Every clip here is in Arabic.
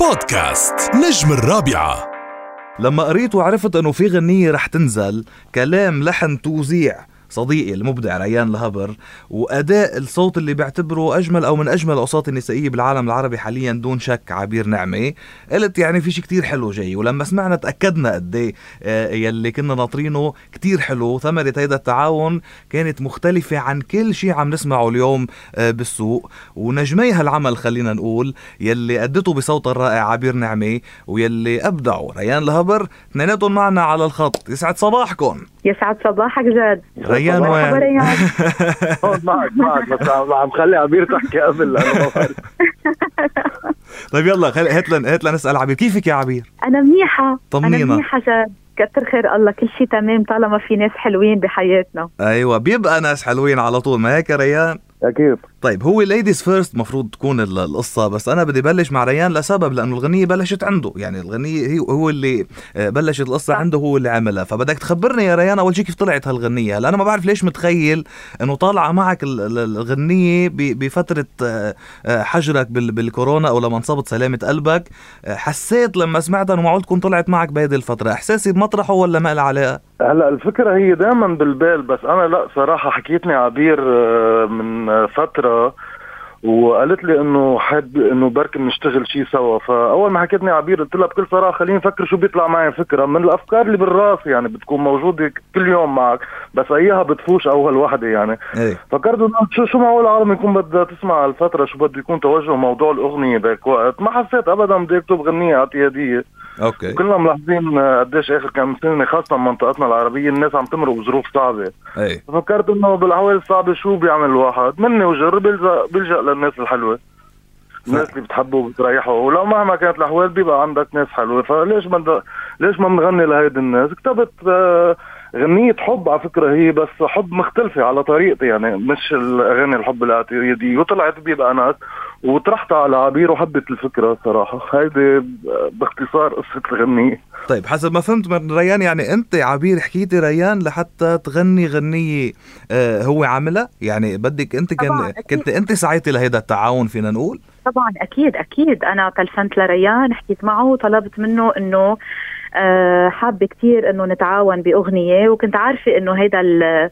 بودكاست نجم الرابعة. لما قريت وعرفت إنه في غنية رح تنزل كلام لحن توزيع. صديقي المبدع ريان الهبر وأداء الصوت اللي بعتبره أجمل أو من أجمل الاصوات النسائية بالعالم العربي حاليا دون شك عبير نعمة. قلت يعني في شيء كتير حلو جاي ولما سمعنا تأكدنا قد إيه آه، يلي كنا ناطرينه كتير حلو. ثمرة هيدا التعاون كانت مختلفة عن كل شيء عم نسمعه اليوم آه، بالسوق. ونجمي هالعمل خلينا نقول يلي ادته بصوت الرائع عبير نعمة ويلي ابدعوا ريان الهبر اثنيناتهم معنا على الخط. يسعد صباحكم. يسعد صباحك جاد ريان وين؟ ريان معك معك بس عم خلي عبير تحكي قبل لأنه. طيب يلا خل... هات لنا هات لنا نسال عبير كيفك يا عبير؟ أنا منيحة طمنينا. أنا منيحة جاد كتر خير الله كل شيء تمام طالما في ناس حلوين بحياتنا أيوه بيبقى ناس حلوين على طول ما هيك يا ريان؟ أكيد طيب هو ladies first مفروض تكون ال- القصة بس أنا بدي بلش مع ريان لسبب لأنه الغنية بلشت عنده. يعني الغنية هي هو اللي آه، بلشت القصة. عنده هو اللي عملها. فبدك تخبرني يا ريان أول شيء كيف طلعت هالغنية؟ هلا أنا ما بعرف ليش متخيل إنه طالعة معك ال- ال- الغنية ب- بفترة آه، آه، حجرك بال- بالكورونا أو لما انصبت سلامة قلبك. حسيت لما سمعتها إنه معقول تكون طلعت معك بهيدي الفترة. إحساسي بمطرحه ولا ما لها علاقة؟ هلا الفكرة هي دائما بالبال بس أنا لا صراحة حكيتني عبير من آه، فتره وقالت لي إنه حد إنه بركي بنشتغل شيء سوا. فأول ما حكيتني عبير قلت لها بكل صراحة خليني أفكر شو بيطلع معي فكرة. من الأفكار اللي بالرأس يعني بتكون موجودة كل يوم معك بس اياها بتفوش اول وحده يعني. إيه. فكرت إنه شو شو معقول العالم يكون بدها تسمع الفترة شو بده يكون توجه موضوع الأغنية ذاك وقت؟ ما حسيت ابدا بدي أكتب غنية اعتيادية. أوكي. كلنا ملاحظين آه، قديش آخر كم سنة خاصة بمنطقتنا العربية الناس عم تمرق بظروف صعبة. إيه فكرت إنه بالاحوال الصعبة شو بيعمل الواحد؟ مني وجر بيلجا بيلجأ للناس الحلوة. الناس اللي بتحبه وبتريحه. ولو مهما كانت الأحوال بيبقى عندك ناس حلوة. فليش ما ليش ما بنغني لهيدي الناس؟ كتبت آه، غنية حب على فكرة هي بس حب مختلفة على طريقتي يعني مش الأغاني الحب الاعتيادية وطلعت بيبقى ناس وطرحتها على عبير وحبت الفكرة صراحة هيدي باختصار قصة الغنية. طيب حسب ما فهمت من ريان يعني أنت عبير حكيتي ريان لحتى تغني غنية آه هو عاملها؟ يعني بدك أنت كان أكيد. كنت أنت سعيتي لهيدا التعاون فينا نقول؟ طبعا أكيد أكيد. أنا تلفنت لريان حكيت معه وطلبت منه إنه آه، حابة كثير إنه نتعاون بأغنية وكنت عارفة إنه هيدا ال-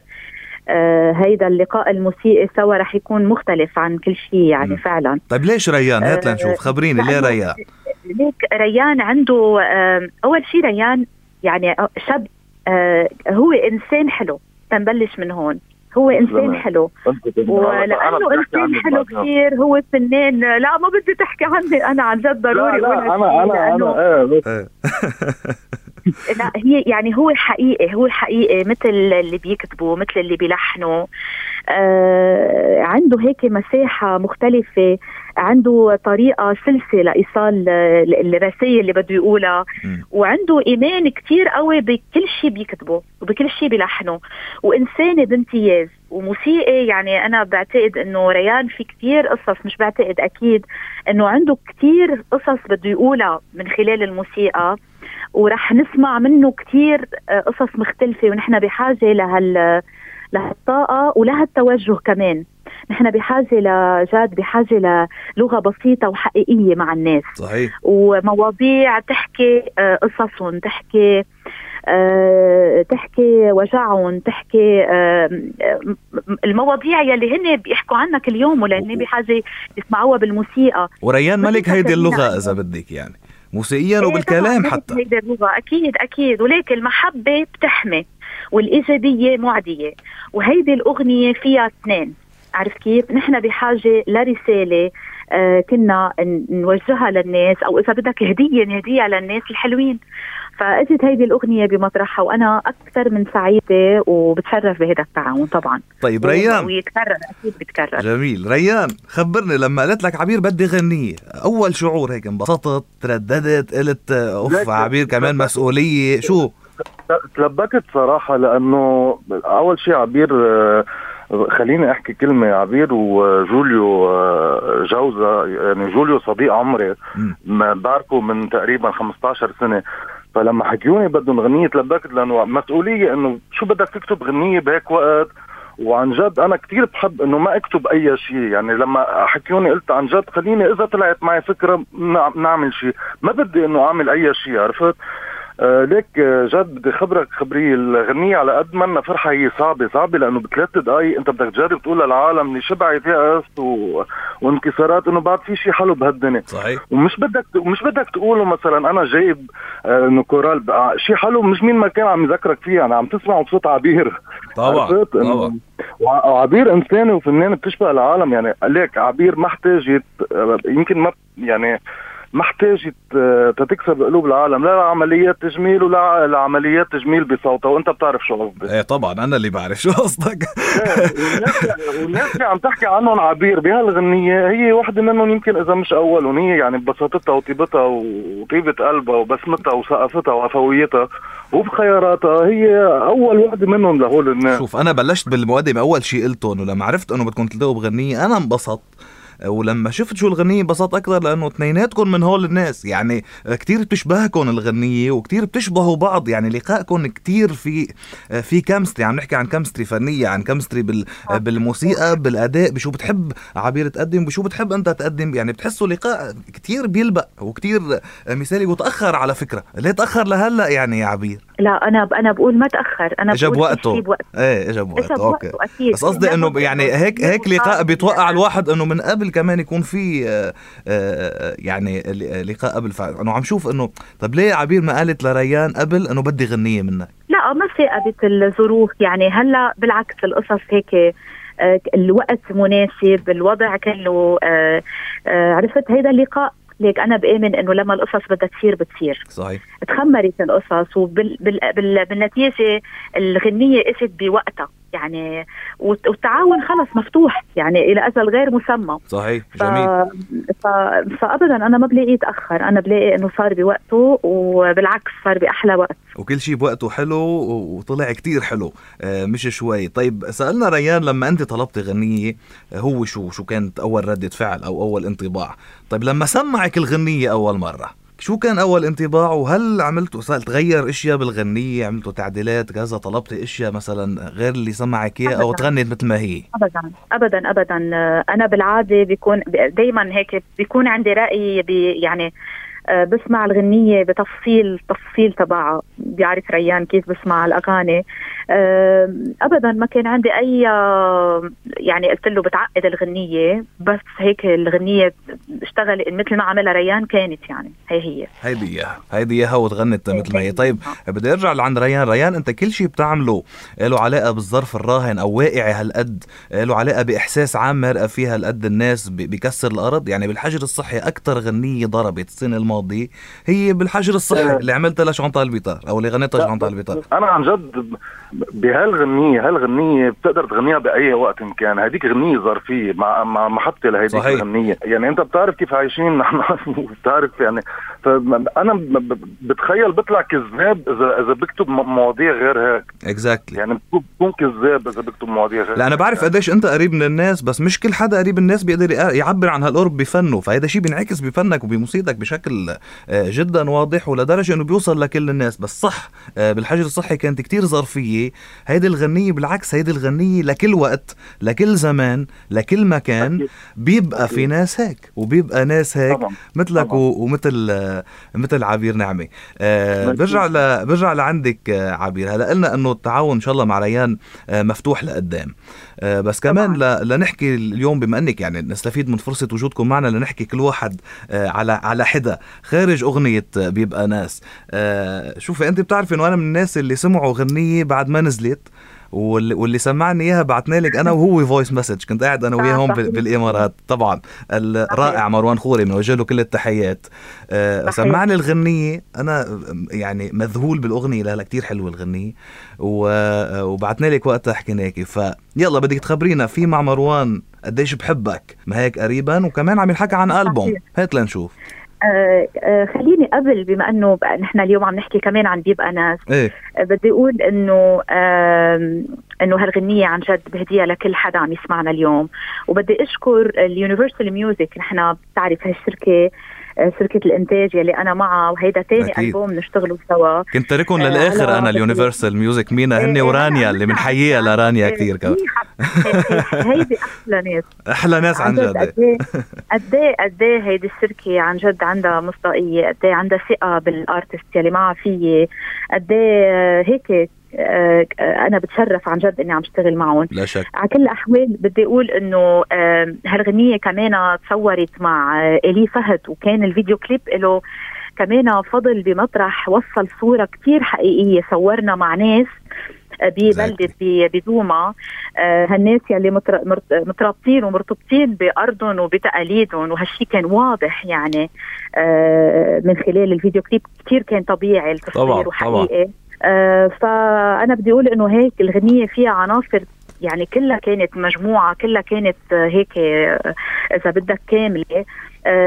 آه، هيدا اللقاء الموسيقي سوا رح يكون مختلف عن كل شيء يعني مم. فعلا. طيب ليش ريان؟ هات آه، لنشوف خبريني ليه ريان؟ ليك ريان عنده آه، أول شيء ريان يعني شاب آه، هو إنسان حلو تنبلش من هون. هو إنسان. حلو. ولأنه إنسان حلو كثير هو فنان. لا ما بدي تحكي عني أنا عن جد لا ضروري لا أقول أنا أنا لأنه- أنا بس إيه. لا هي يعني هو حقيقي هو حقيقي مثل اللي بيكتبوا مثل اللي بيلحنوا. آه عنده هيك مساحة مختلفة عنده طريقة سلسة لإيصال ال- الرسائل اللي بده يقولها. وعنده إيمان كتير قوي بكل شيء بيكتبه وبكل شيء بيلحنه. وإنسانة بامتياز وموسيقي يعني أنا بعتقد إنه ريان في كتير قصص مش بعتقد أكيد إنه عنده كتير قصص بده يقولها من خلال الموسيقى. ورح نسمع منه كتير آه، قصص مختلفة ونحن بحاجة لهال لهالطاقة ولهالتوجه كمان. نحن بحاجة لجاد بحاجة للغة بسيطة وحقيقية مع الناس. صحيح. ومواضيع تحكي آه، قصصهم تحكي آه، تحكي وجعهم تحكي م- المواضيع يلي هن بيحكوا عنها كل يوم ولهن بحاجة يسمعوها بالموسيقى. وريان ملك هيدي نحن. إذا بدك يعني. موسيقيا إيه وبالكلام حتى. هيدي اللغة. أكيد أكيد. ولكن المحبة بتحمي والإيجابية معدية. وهيدي الأغنية فيها اثنين. عرفت كيف؟ نحن بحاجة لرسالة آه كنا نوجهها للناس أو إذا بدك هدية نهديها للناس الحلوين. فأجت هيدي الأغنية بمطرحها وأنا أكثر من سعيدة وبتشرف بهذا التعاون طبعا. طيب ريان. ويتكرر أكيد بيتكرر جميل. ريان خبرني لما قالت لك عبير بدي غنية أول شعور هيك انبسطت ترددت قلت أوف ليك- عبير كمان مسؤولية. شو؟ تلبكت صراحة لأنه أول شيء عبير آه، خليني أحكي كلمة عبير وجوليو آه، جوزة يعني جوليو صديق عمري بعرفه من تقريبا 15 سنة. فلما حكيوني بدهم غنية تلبكت لأنه مسؤولية إنه شو بدك تكتب غنية بهيك وقت؟ وعن جد أنا كثير بحب إنه ما أكتب أي شيء. يعني لما حكيوني قلت عن جد خليني إذا طلعت معي فكرة نعمل شيء. ما بدي إنه أعمل أي شيء عرفت؟ ليك آه، جد بدي خبرك خبريه الغنية على قد ما فرحة هي صعبة صعبة لأنه بثلاث دقايق أنت بدك تجرب تقول للعالم اللي شبعت يأس و... وانكسارات إنه بعد في شيء حلو بهالدنيا. صحيح. ومش بدك ومش بدك تقوله مثلا أنا جايب آه، إنه كورال آه، شيء حلو مش مين ما كان عم يذكرك فيه يعني عم تسمعه بصوت عبير. طبعا طبعا. وعبير إنساني وفنان بتشبه العالم. يعني ليك عبير ما احتاجت يمكن ما يعني ما احتاجت تتكسب قلوب العالم. لا لعمليات تجميل ولا لعمليات تجميل بصوتها وانت بتعرف شو قصدي إيه طبعا أنا اللي بعرف شو قصدك. إيه، والناس اللي عم تحكي عنهم عبير. بهالغنية هي وحدة منهم يمكن إذا مش أولهم هي يعني ببساطتها وطيبتها وطيبة قلبها وبسمتها وسقفتها وعفويتها وبخياراتها. هي أول وحدة منهم لهول الناس. شوف أنا بلشت بالمقدمة أول شيء قلته انه لما عرفت إنه بدكم تلتقوا بغنية أنا انبسطت. ولما شفت شو الغنية انبسطت أكثر لأنه اثنيناتكم من هول الناس. يعني كتير بتشبهكم الغنية وكتير بتشبهوا بعض. يعني لقائكم كتير في في كمستري عم نحكي عن كمستري فنية عن كمستري بال بالموسيقى بالأداء بشو بتحب عبير تقدم بشو بتحب أنت تقدم. يعني بتحسوا لقاء كتير بيلبق وكتير مثالي وتأخر على فكرة. ليه تأخر لهلأ يعني يا عبير؟ لا أنا أنا بقول ما تأخر أنا اجى بوقته إيه اجى بوقته أوكي. أكيد. بس قصدي إنه يعني هيك هيك لقاء بيتوقع الواحد إنه من قبل كمان يكون في آه، آه، يعني لقاء قبل انه عم شوف إنه طب ليه عبير ما قالت لريان قبل إنه بدي غنية منك؟ لا ما ثاقبت الظروف. يعني هلأ بالعكس القصص هيك آه، الوقت مناسب الوضع كله عرفت؟ هيدا اللقاء ليك أنا بآمن إنه لما القصص بدها تصير بتصير. صحيح. تخمرت القصص وبالنتيجه الغنية إجت بوقتها. يعني والتعاون خلص مفتوح يعني إلى أجل غير مسمى. صحيح جميل. ف... فابدا أنا ما بلاقيه تأخر أنا بلاقي إنه صار بوقته وبالعكس صار بأحلى وقت. وكل شيء بوقته حلو وطلع كتير حلو. آه، مش شوي. طيب سألنا ريان لما أنت طلبتي غنية هو شو شو كانت أول ردة فعل أو أول انطباع؟ طيب لما سمعك الغنية أول مرة؟ شو كان أول انطباع؟ وهل عملتوا تغير إشياء بالغنية؟ عملتوا تعديلات كذا طلبتي إشياء مثلا غير اللي سمعك إياه؟ أو تغنيت مثل ما هي؟ ابدا. ابدا ابدا. أنا بالعادة بيكون دائما هيك بيكون عندي رأي يعني آه، بسمع الغنية بتفصيل تفصيل تبعها بيعرف ريان كيف بسمع الأغاني. ابدا ما كان عندي أي يعني قلت له بتعقد الغنية بس هيك الغنية اشتغل مثل ما عملها ريان كانت يعني. هي هي. هيدي إياها هيدي إياها وتغنت مثل ما هي. طيب بدي أرجع لعند ريان. ريان أنت كل شيء بتعمله له علاقة بالظرف الراهن أو واقعي هالقد له علاقة بإحساس عام مرقة فيها هالقد الناس بكسر الأرض؟ يعني بالحجر الصحي أكثر غنية ضربت السنة الماضيه هي بالحجر الصحي اللي عملتها لشانطال البيطار أو اللي غنيتها شانطال البيطار. أنا عن جد بهالغنية هالغنية بتقدر تغنيها بأي وقت إن كان. هذيك غنية ظرفية مع مع محطه لهذيك الغنية. يعني أنت بتعرف كيف عايشين نحن بتعرف يعني. فانا بتخيل بطلع كذاب إذا إذا بكتب مواضيع غير هيك. اكزاكتلي exactly. يعني بكون كذاب إذا بكتب مواضيع غير لا أنا بعرف قديش أنت قريب من الناس بس مش كل حدا قريب الناس بيقدر يعبر عن هالقرب بفنه. فهذا شيء بينعكس بفنك وبموسيقتك بشكل آه، جدا واضح ولدرجة إنه بيوصل لكل الناس. بس صح آه، بالحجر الصحي كانت كتير ظرفية. هيدي الغنية بالعكس هيدي الغنية لكل وقت لكل زمان لكل مكان بيبقى في ناس هيك وبيبقى ناس هيك مثلك ومثل مثل عبير نعمة. آه برجع ل... برجع لعندك آه عبير. هلا قلنا إنه التعاون إن شاء الله مع ريان آه مفتوح لقدام. آه بس كمان ل... لنحكي اليوم بما إنك يعني نستفيد من فرصة وجودكم معنا لنحكي كل واحد آه على على حدا خارج أغنية بيبقى ناس. آه شوفي أنت بتعرفي إنه أنا من الناس اللي سمعوا غنية بعد ما نزلت. واللي, واللي سمعني إياها بعتنا لك أنا وهو voice message كنت قاعد أنا وياه هون بالإمارات. طبعا الرائع مروان خوري بنوجه له كل التحيات. آه سمعني الغنية. أنا يعني مذهول بالأغنية لا لا كثير حلوة الغنية. وبعتنا لك وقتها حكيناكي فيلا بدك تخبرينا في مع مروان قديش بحبك؟ ما هيك قريبا؟ وكمان عم ينحكى عن ألبوم. هات لنشوف. آه آه خليني قبل بما إنه نحن اليوم عم نحكي كمان عن بيبقى ناس إيه؟ آه بدي أقول إنه آه إنه هالغنية عن جد بهديها لكل حدا عم يسمعنا اليوم وبدي أشكر ال Universal Music نحن بتعرف هالشركة شركه الإنتاج يلي أنا معها وهيدا تاني. ألبوم نشتغلوا سوا كنت تاركهم آه، للآخر أنا ال Universal Music MENA إيه، هن إيه، ورانيا أنا- اللي بنحييها لرانيا كثير كمان. هيدي أحلى ناس أحلى ناس عن جد قد إيه قد إيه هيدي الشركة عن جد عندها مصداقيه قد إيه عندها ثقة بالأرتست يلي معها فيي قد إيه هيك آه، آه، أنا بتشرف عن جد إني عم أشتغل معهم. لا شك. على كل الأحوال بدي أقول إنه آم، هالغنيه كمان تصورت مع آه، إلي فهد وكان الفيديو كليب له كمان فضل بمطرح وصل صورة كتير حقيقية صورنا مع ناس آه، ببلدة ب- بدوما. آه، هالناس يلي مترابطين ومرتبطين بأرضهم وبتقاليدهم وهالشي كان واضح يعني آه، من خلال الفيديو كليب. كتير كان طبيعي طبعاً، التصوير وحقيقي. آه، فأنا بدي أقول إنه هيك الغنية فيها عناصر يعني كلها كانت مجموعة كلها كانت آه، هيك آه، إذا بدك كاملة. آه،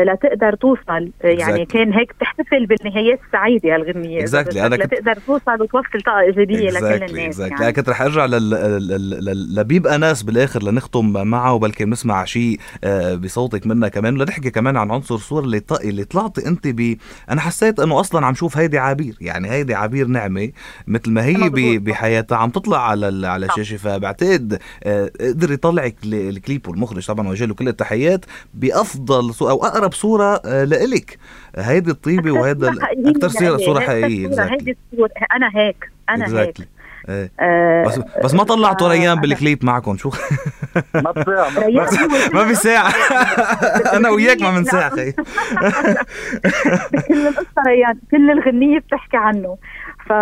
لتقدر توصل آه، يعني Exactly. كان هيك بتحتفل بالنهايات السعيدة هالغنية إذا Exactly. أنا كنت- لتقدر توصل وتوصل طاقة إيجابية لكل exactly الناس exactly يعني. كنت رح أرجع لل... لل... لل... لبيبقى ناس بالآخر لنختم معه وبلكي بنسمع شيء آه، بصوتك منا كمان ولنحكي كمان عن عنصر الصور اللي ط... اللي طلعتي أنت ب أنا حسيت إنه أصلا عم شوف هيدي عبير يعني هيدي عبير نعمة مثل ما هي ب... بحياتها عم تطلع على ال... على. الشاشة فبعتقد آه، قدر يطلعك الكليب والمخرج طبعا وجه له كل التحيات بأفضل صورة أقرب صورة آه، لإلك. هيدي الطيبة وهيدا أكثر صوره. صورة هيك حقيقية. هيدي الصورة أنا هيك أنا هيك. إيه. آه، بس بس ما طلعتوا آه، ريان بالكليب معكم شو؟ ما بتساع ما ريان ما في ساعة. أنا وياك ما من ساعة خي كل القصة ريان كل الغنية بتحكي عنه. ف...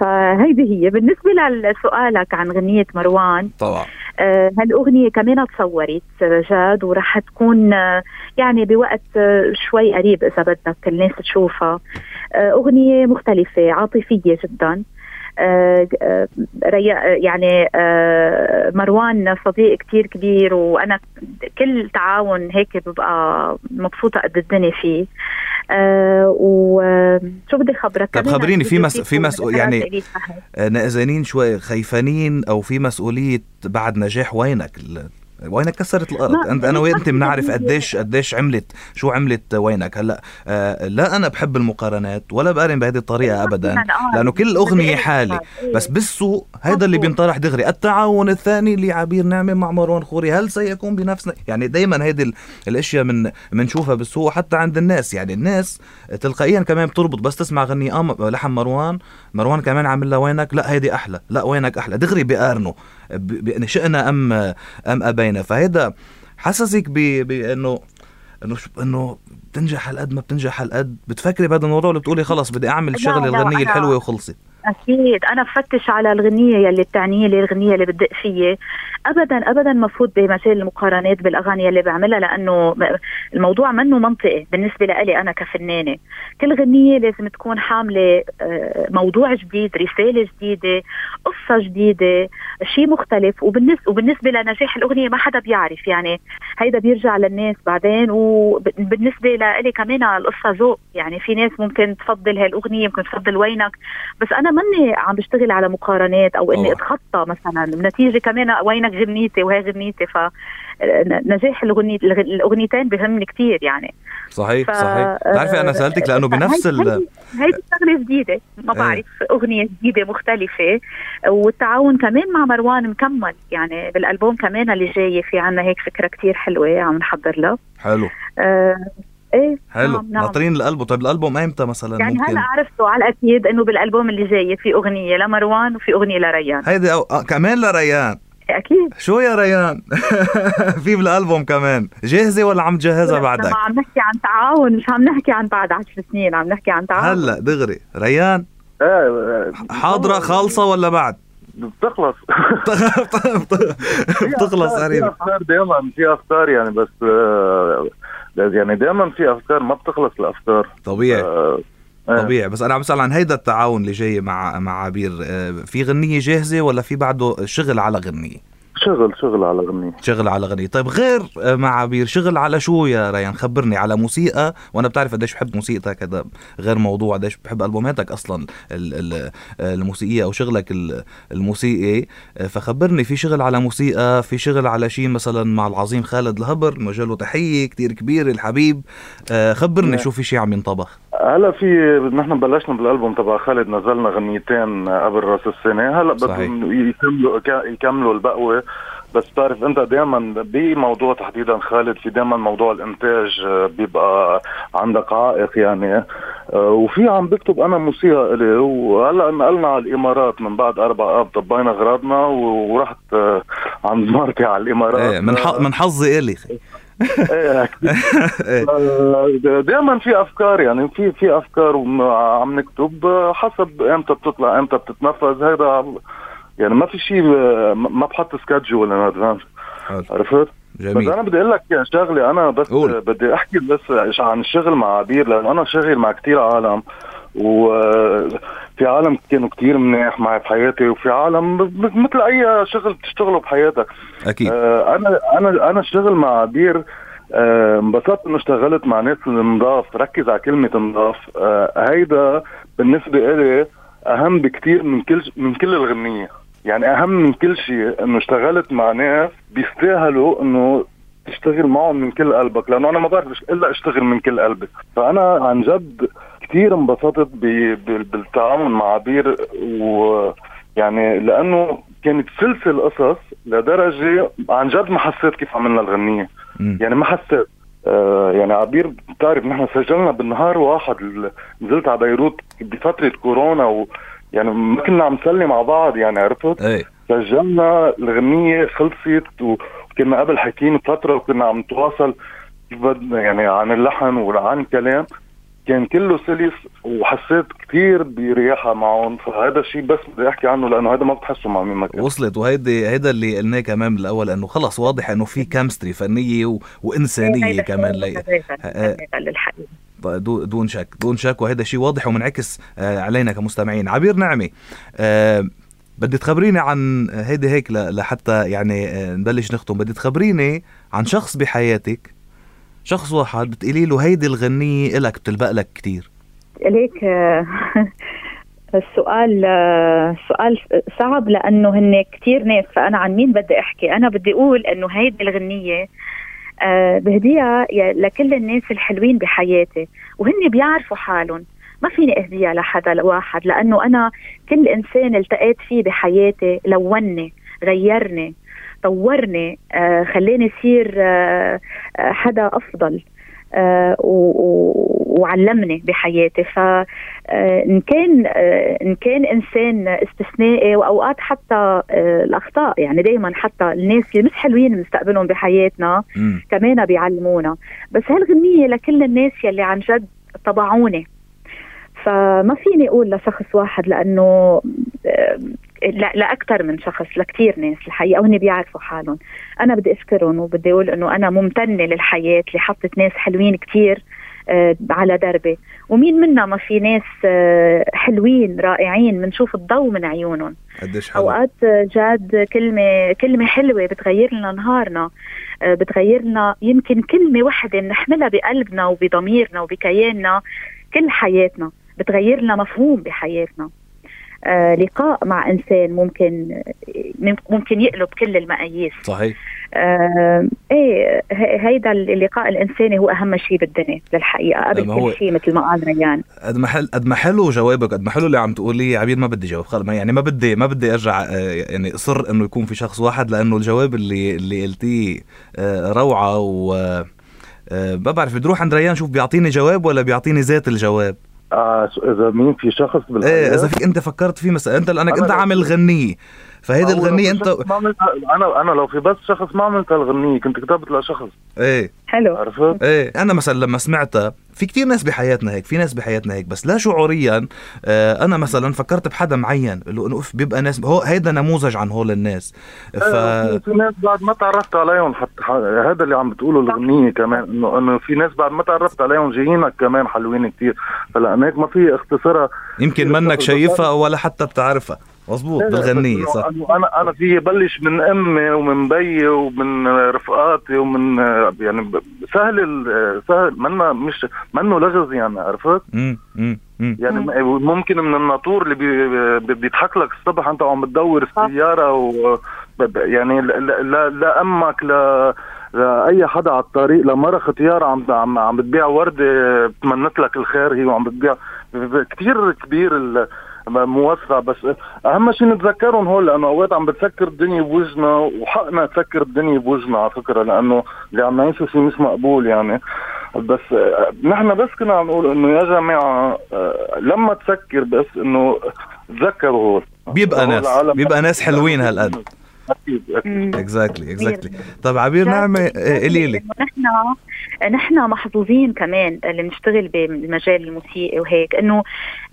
فهيدي هي. بالنسبة لسؤالك عن غنية مروان طبعا. آه، هالأغنية كمان تصورت جاد ورح تكون آه، يعني بوقت آه، شوي قريب إذا بدك الناس تشوفها. أغنية مختلفة عاطفية جدا. يعني آه، مروان صديق كتير كبير وأنا كل تعاون هيك ببقى مبسوطة قد الدنيا فيه. آه، وشو بدي خبرك؟ طب خبريني في مس- في مسؤول- يعني-. آه، نقزانين شوي خيفانين أو في مسؤولية بعد نجاح وينك؟ وينك كسرت الأرض؟ انت أنا وانت بنعرف قديش قديش عملت شو عملت وينك. هلأ آه لا أنا بحب المقارنات ولا بقارن بهذه الطريقة ابدا آه، لأنه كل اغنيه حالة. إيه. بس بالسوق هيدا اللي. بينطرح دغري. التعاون الثاني لعبير نعمة مع مروان خوري. هل سيكون بنفس يعني دائما هيدي ال- الأشياء من بنشوفها بالسوق حتى عند الناس. يعني الناس تلقائيا كمان بتربط. بس تسمع غني لحن مروان مروان كمان عامل لها وينك؟ لا هيدي أحلى. لا وينك أحلى. دغري بيقارنوا ب- شئنا أم أم أبينا. فهيدا حسسك بانه إنه إنه بتنجح هالقد ما بتنجح هالقد. بتفكري بهذا الموضوع ولا بتقولي خلص بدي أعمل الشغله الغنية الحلوة وخلصت. أكيد. أنا بفتش على الغنية يلي بتعني لي الغنية اللي بتدق فيي. ابدا ابدا مفروض بمجال المقارنات بالأغاني اللي بعملها لأنه الموضوع منه منطقي بالنسبة لي أنا كفنانة. كل غنية لازم تكون حاملة آه، موضوع جديد رسالة جديدة قصة جديدة شيء مختلف. وبالنسبه وبالنسبة لنجاح الأغنية ما حدا بيعرف. يعني هيدا بيرجع للناس بعدين. وبالنسبة لي كمان القصة ذوق يعني في ناس ممكن تفضل هالأغنية ممكن تفضل وينك. بس أنا ماني عم بشتغل على مقارنات أو إني. أتخطى مثلا. نتيجه كمان وينك غنيتي وهي غنيتي ف نجاح الغنية الأغنيتين بهمني كثير يعني. صحيح ف- صحيح. بتعرفي أنا سألتك لأنه بنفس ال هيدي هيدي شغلة جديدة. ما إيه. بعرف أغنية جديدة مختلفة. والتعاون كمان مع مروان مكمل. يعني بالألبوم كمان اللي جاي في عنا هيك فكرة كثير حلوة عم نحضر لها حلو. آه إيه؟ حلو. نعم نعم. ناطرين الالبوم طيب الألبوم ايمتى مثلا يعني ممكن؟ هلا عرفتوا على الأكيد إنه بالألبوم اللي جاي في أغنية لمروان وفي أغنية لريان. هيدي أو... آه كمان لريان. أكيد. شو يا ريان؟ في بالألبوم كمان. جاهزة ولا عم تجهزها بعدك؟ لما عم نحكي عن تعاون مش عم نحكي عن بعد عشر سنين عم نحكي عن تعاون. هلا دغري. ريان؟ إيه حاضرة خالصة ولا بعد؟ بتخلص. بتخلص في قريب أفكار دائما في أفكار يعني بس آه، يعني دائما في أفكار ما بتخلص الافكار طبيعي. آه،. طبيعي. بس أنا عم بسأل عن هيدا التعاون اللي جاي مع مع عبير. آه، في غنية جاهزة ولا في بعده شغل على غنية؟ شغل شغل على غنية شغل على غنية طيب غير آه، مع عبير شغل على شو يا ريان؟ خبرني على موسيقى وأنا بتعرف قديش بحب موسيقتك هذا غير موضوع قديش بحب ألبوماتك أصلا ال- ال- الموسيقية أو شغلك ال- الموسيقي. آه، فخبرني في شغل على موسيقى في شغل على شيء مثلا مع العظيم خالد الهبر نوجه له تحية كتير كبير الحبيب. آه، خبرني نعم. شو في شيء عم ينطبخ. هلا في نحن بلشنا بالألبوم تبع خالد نزلنا غنيتين قبل رأس السنة. هلا. بدهم يكملوا يكملوا البقوة. بس بتعرف أنت دائما بموضوع تحديدا خالد في دائما موضوع الإنتاج بيبقى عندك عائق يعني. آه، وفي عم بكتب أنا موسيقى إلي. وهلا نقلنا على الإمارات من بعد أربع آب طبينا غراضنا و- ورحت آه، عند مرتي على الإمارات. إيه من حظي إلي. إيه. دائما في أفكار يعني في في أفكار وعم نكتب حسب إمتى بتطلع إمتى بتتنفذ هذا يعني ما في شيء ما بحط سكادجول ان ادفانس. عرفت؟ بس جميل أنا بدي أقول لك شغلة أنا بس قول. بدي أحكي بس عن الشغل مع عبير لأنه أنا شغل مع كتير عالم وفي عالم كانوا كتير منيح معي بحياتي وفي عالم مثل أي شغل بتشتغله بحياتك أكيد. آه، أنا أنا أنا أشتغل مع عبير آه، انبسطت إنه اشتغلت مع ناس نضاف ركز على كلمة نضاف آه، هيدا بالنسبة إلي أهم بكتير من كل من كل الغنية. يعني أهم من كل شيء إنه اشتغلت مع ناس بيستاهلوا إنه تشتغل معهم من كل قلبك لأنه أنا ما بعرف إلا أشتغل من كل قلبي. فأنا عن جد كثير انبسطت بالتعامل مع عبير ويعني لأنه كانت سلسل قصص لدرجة عن جد ما حسيت كيف عملنا الغنية. يعني ما حسيت. آه يعني عبير بتعرف نحن سجلنا بالنهار واحد نزلت على بيروت بفترة كورونا و يعني ما كنا عم نسلي مع بعض يعني عرفت؟ إيه. سجلنا الغنية خلصت وكنا قبل حكينا فترة وكنا عم نتواصل يعني عن اللحن وعن الكلام. كان كله سلس وحسيت كثير برياحة معهم. فهذا الشيء بس بدي أحكي عنه لأنه هذا ما بتحسه مع مين ما كان. وصلت. وهيدي هيدا اللي قلناه كمان بالأول إنه خلص واضح إنه في كيمستري فنية و... وإنسانية كمان لي... دون شك. دون شك. وهذا شيء واضح ومنعكس آه، علينا كمستمعين. عبير نعمي آه، بدي تخبريني عن هيدي هيك لحتى يعني آه، نبلش نختم. بدي تخبريني عن شخص بحياتك شخص واحد بتقولي له هيدي الغنية إلك بتلبق لك كتير. ليك آه، السؤال آه، سؤال صعب لأنه هن كثير ناس. فأنا عن مين بدي أحكي؟ أنا بدي أقول إنه هيدي الغنية بهديها لكل الناس الحلوين بحياتي وهن بيعرفوا حالهم. ما فيني أهديها لحدا واحد لأنه أنا كل إنسان التقيت فيه بحياتي لوني غيرني طورني آه، خلاني أصير آه، آه، حدا أفضل آه، وعلمني بحياتي. ف آه، إن كان إن كان إنسان استثنائي وأوقات حتى الأخطاء يعني دائما حتى الناس اللي مش حلوين بنستقبلهم بحياتنا. كمان بيعلمونا. بس هالغنية لكل الناس يلي عن جد طبعوني. فما فيني أقول لشخص واحد لأنه آه، لا لاكثر من شخص لكثير ناس الحقيقة وهن بيعرفوا حالهم. أنا بدي اشكرهم وبدي أقول إنه أنا ممتنة للحياة اللي حطت ناس حلوين كثير على دربي. ومين منا ما في ناس آه، حلوين رائعين بنشوف الضوء من عيونهم. قديش حلو. أوقات جاد كلمة كلمة حلوة بتغير لنا نهارنا آه، بتغير لنا يمكن كلمة واحدة بنحملها بقلبنا وبضميرنا وبكياننا كل حياتنا. بتغير لنا مفهوم بحياتنا. آه لقاء مع إنسان ممكن ممكن يقلب كل المقاييس. صحيح. آه إيه هيدا اللقاء الإنساني هو أهم شيء بالدنيا للحقيقة قبل كل شيء مثل ما قال ريان قد ما حل قد ما حلو جوابك قد ما حلو اللي عم تقولي عبير ما بدي جاوب خلص يعني ما بدي ما بدي أرجع آه، يعني أصر إنه يكون في شخص واحد لأنه الجواب اللي اللي قلتيه آه، روعة و آه، ما بعرف بدي أروح عند ريان شوف بيعطيني جواب ولا بيعطيني ذات الجواب؟ إذا مين في شخص بالحياة إيه إذا فيك أنت فكرت فيه مثلا أنت لأنك أنت عامل غنيه فهيدي الغنية في أنت شخص ما عملت أنا أنا لو في بس شخص ما عملت الغنية كنت كتبت لشخص إيه. حلو. عرفت؟ إيه. أنا مثلا لما سمعتها في كتير ناس بحياتنا هيك في ناس بحياتنا هيك بس لا شعوريا آه أنا مثلا فكرت بحدا معين اللي إنه اف بيبقى ناس هو هيدا نموذج عن هول الناس. ف إيه، في ناس بعد ما تعرفت عليهم حتى هذا اللي عم بتقوله الغنية كمان انه إنه في ناس بعد ما تعرفت عليهم جايينك كمان حلوين كتير. فلانك ما في اختصارها. يمكن منك شايفها ولا حتى بتعرفها. مظبوط بالغنيه صح. أنا أنا في بلش من أمي ومن بيي ومن رفقاتي ومن يعني سهل سهل منا مش منه لغز يعني عرفت؟ يعني ممكن من الناطور اللي بي بيضحك لك الصبح أنت عم بتدور السيارة و يعني لا لا, لا أمك لا لاي حدا على الطريق لمرة ختيار عم عم عم بتبيع وردة بتمنت لك الخير هي وعم بتبيع. كثير كبير موسع بس أهم شيء نتذكرهم هول لأنه أوقات عم بتسكر الدنيا بوجهنا وحقنا تسكر الدنيا بوجهنا على فكرة لأنه اللي عم نعيشه شيء مش مقبول يعني. بس نحن بس كنا عم نقول إنه يا جماعة لما تسكر بس إنه تذكروا هول. بيبقى ناس بيبقى ناس حلوين هالقد. أكيد أكيد. exactly exactly طيب عبير نعمة قولي لي. نحن نحن محظوظين كمان اللي بنشتغل بالمجال الموسيقي وهيك إنه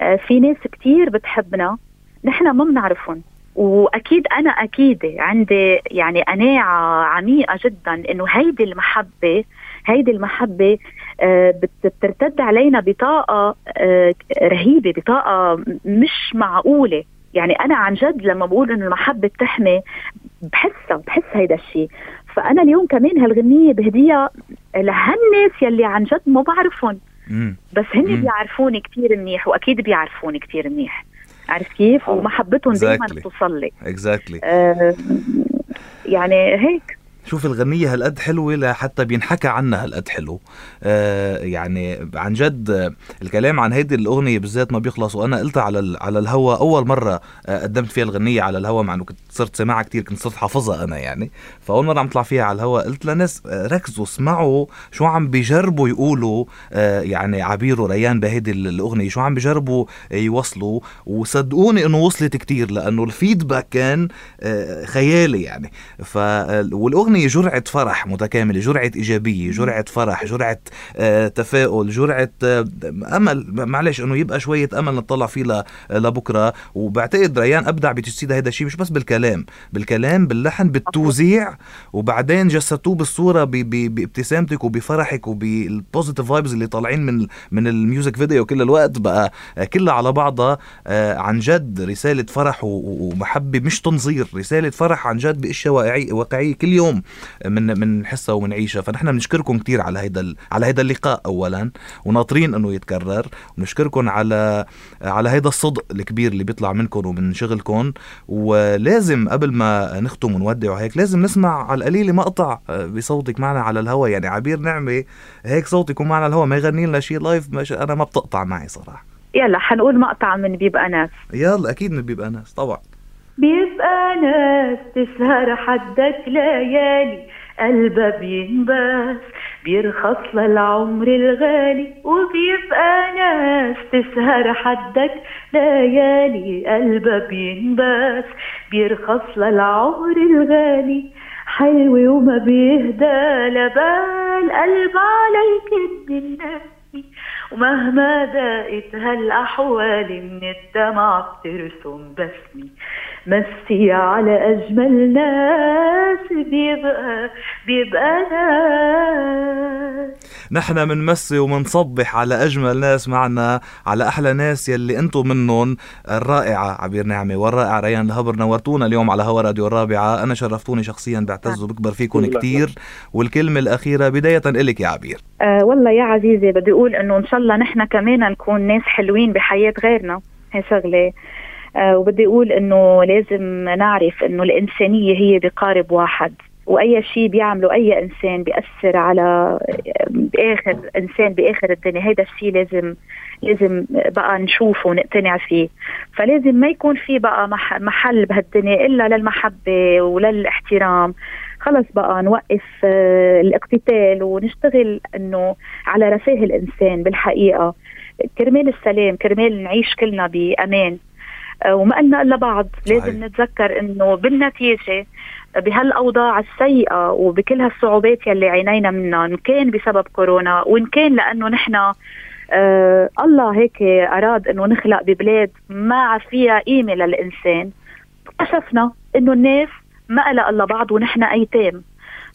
آه، في ناس كتير بتحبنا نحن ما بنعرفهم. وأكيد أنا أكيد عندي يعني قناعة عميقة جدا إنه هيدي المحبة هيدي المحبة آه، بترتد علينا بطاقة آه، رهيبة بطاقة مش معقولة. يعني أنا عن جد لما بقول إنه المحبة بتحمي بحسها بحس هيدا الشيء فأنا اليوم كمان هالغنية بهديها لهالناس يلي عن جد ما بعرفهم. بس هن بيعرفوني كثير منيح وأكيد بيعرفوني كثير منيح. عارف كيف؟ ومحبتهم دائما بتوصل لي. اكزاكتلي exactly. آه يعني هيك. شوف الغنية هالقد حلوة لحتى بينحكى عنها هالقد حلو. آه يعني عن جد الكلام عن هيدي الأغنية بالذات ما بيخلص وأنا قلتها على على الهوا أول مرة آه قدمت فيها الغنية على الهوا مع إنه كنت صرت سمعها كتير كنت صرت حافظها أنا يعني. فأول مرة عم طلع فيها على الهوا قلت لناس آه ركزوا اسمعوا شو عم بيجربوا يقولوا آه يعني عبير وريان بهيدي الأغنية شو عم بيجربوا يوصلوا. وصدقوني إنه وصلت كتير لأنه الفيدباك كان آه خيالي يعني. ف والأغنية الأغنية جرعة فرح متكاملة جرعة إيجابية جرعة فرح جرعة آه تفاؤل جرعة آه أمل معلش أنه يبقى شوية أمل نطلع فيه لبكرة. وبعتقد ريان أبدع بتجسيد هذا الشيء مش بس بالكلام بالكلام باللحن بالتوزيع. وبعدين جسدتوه بالصورة بابتسامتك وبفرحك وبال positive vibes اللي طالعين من من ال music video كل الوقت بقى كلها على بعضها. آه عن جد رسالة فرح ومحبة مش تنظير رسالة فرح عن جد بأشياء واقعية كل يوم. من من حسها ومنعيشها فنحن بنشكركم كثير على هيدا على هيدا اللقاء اولا وناطرين إنه يتكرر. ونشكركم على على هيدا الصدق الكبير اللي بيطلع منكم ومن شغلكم. ولازم قبل ما نختم ونودع وهيك لازم نسمع على القليله مقطع بصوتك معنا على الهوا. يعني عبير نعمة هيك صوتك ومعنا على الهوا. ما يغني لنا شيء لايف أنا ما بتقطع معي صراحة. يلا حنقول مقطع من بيبقى ناس. يلا أكيد من بيبقى ناس طبعا. بيبقى ناس تسهر حدك ليالي قلبها بينباس بيرخص للعمر الغالي. وبيبقى ناس تسهر حدك ليالي قلبها بينباس بيرخص للعمر الغالي. حلوة وما بيهدى لبال قلب عليك الناس. ومهما ضاقت هالأحوال من الدمع بترسم بسمي مسي على أجمل ناس بيبقى بيبقى ناس نحن منمسي ومنصبح على أجمل ناس معنا على أحلى ناس يلي أنتم منهم. الرائعة عبير نعمة والرائعة ريان الهبر نورتونا اليوم على هوا راديو الرابعة. أنا شرفتوني شخصيا بعتز وبكبر فيكم كتير. والكلمة الأخيرة بداية إلك يا عبير. أه والله يا عزيزي بدي أقول إنه إن شاء الله نحن كمان نكون ناس حلوين بحياة غيرنا. هي شغلة. وبدي أقول إنه لازم نعرف إنه الإنسانية هي بقارب واحد وأي شيء بيعمله أي إنسان بيأثر على باخر إنسان بآخر الدنيا هيدا الشيء لازم لازم بقى نشوفه ونقتنع فيه. فلازم ما يكون في بقى محل بهالدنيا إلا للمحبة وللاحترام. خلص بقى نوقف آه، الاقتتال ونشتغل إنه على رفاه الإنسان بالحقيقة. كرمال السلام كرمال نعيش كلنا بأمان. آه، وما قلنا إلا بعض. لازم نتذكر إنه بالنتيجة بهالاوضاع السيئة وبكل هالصعوبات يلي عينينا منها ان كان بسبب كورونا وإن كان لأنه نحن آه الله هيك أراد إنه نخلق ببلاد ما فيها قيمة للإنسان اكتشفنا إنه الناس ما قلق إلا بعض ونحن أيتام.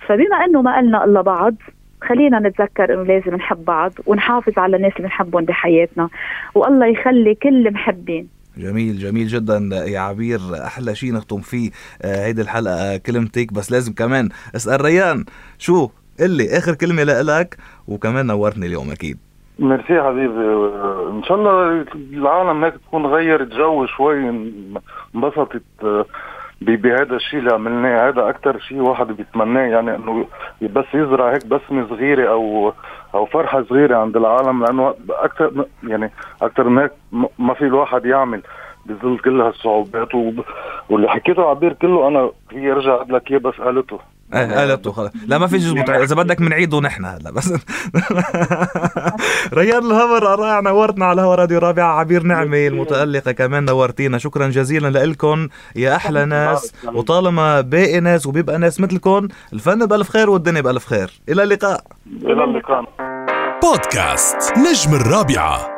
فبما إنه ما قلنا إلا بعض خلينا نتذكر إنه لازم نحب بعض ونحافظ على الناس اللي بنحبهم بحياتنا. والله يخلي كل محبين جميل جميل جدا. يا عبير أحلى شيء نختم فيه. آه، هيدي الحلقة كلمتك. بس لازم كمان أسأل ريان شو؟ اللي آخر كلمة لك وكمان نورتني اليوم أكيد. ميرسي حبيبي. إن شاء الله العالم هيك تكون غيرت جو شوي انبسطت. بهذا الشيء اللي عملناه هذا أكثر شيء واحد بيتمناه يعني إنه بس يزرع هيك بسمة صغيرة أو أو فرحة صغيرة عند العالم لأنه أكثر يعني أكثر من هيك ما في الواحد يعمل بظل كل هالصعوبات. واللي حكيته عبير كله أنا في أقول لك إياه بس قالته. إيه قالته خلص لا ما في يزبط إذا بدك بنعيده نحن هلا بس. ريان الهور رائع نورتنا على الهوا راديو رابع عبير نعمه المتألقة كمان. نورتينا. شكرا جزيلا لكم يا أحلى ناس. وطالما باقي ناس وبيبقى ناس مثلكم الفن بألف خير والدنيا بألف خير. إلى اللقاء. إلى اللقاء. بودكاست نجم الرابعة.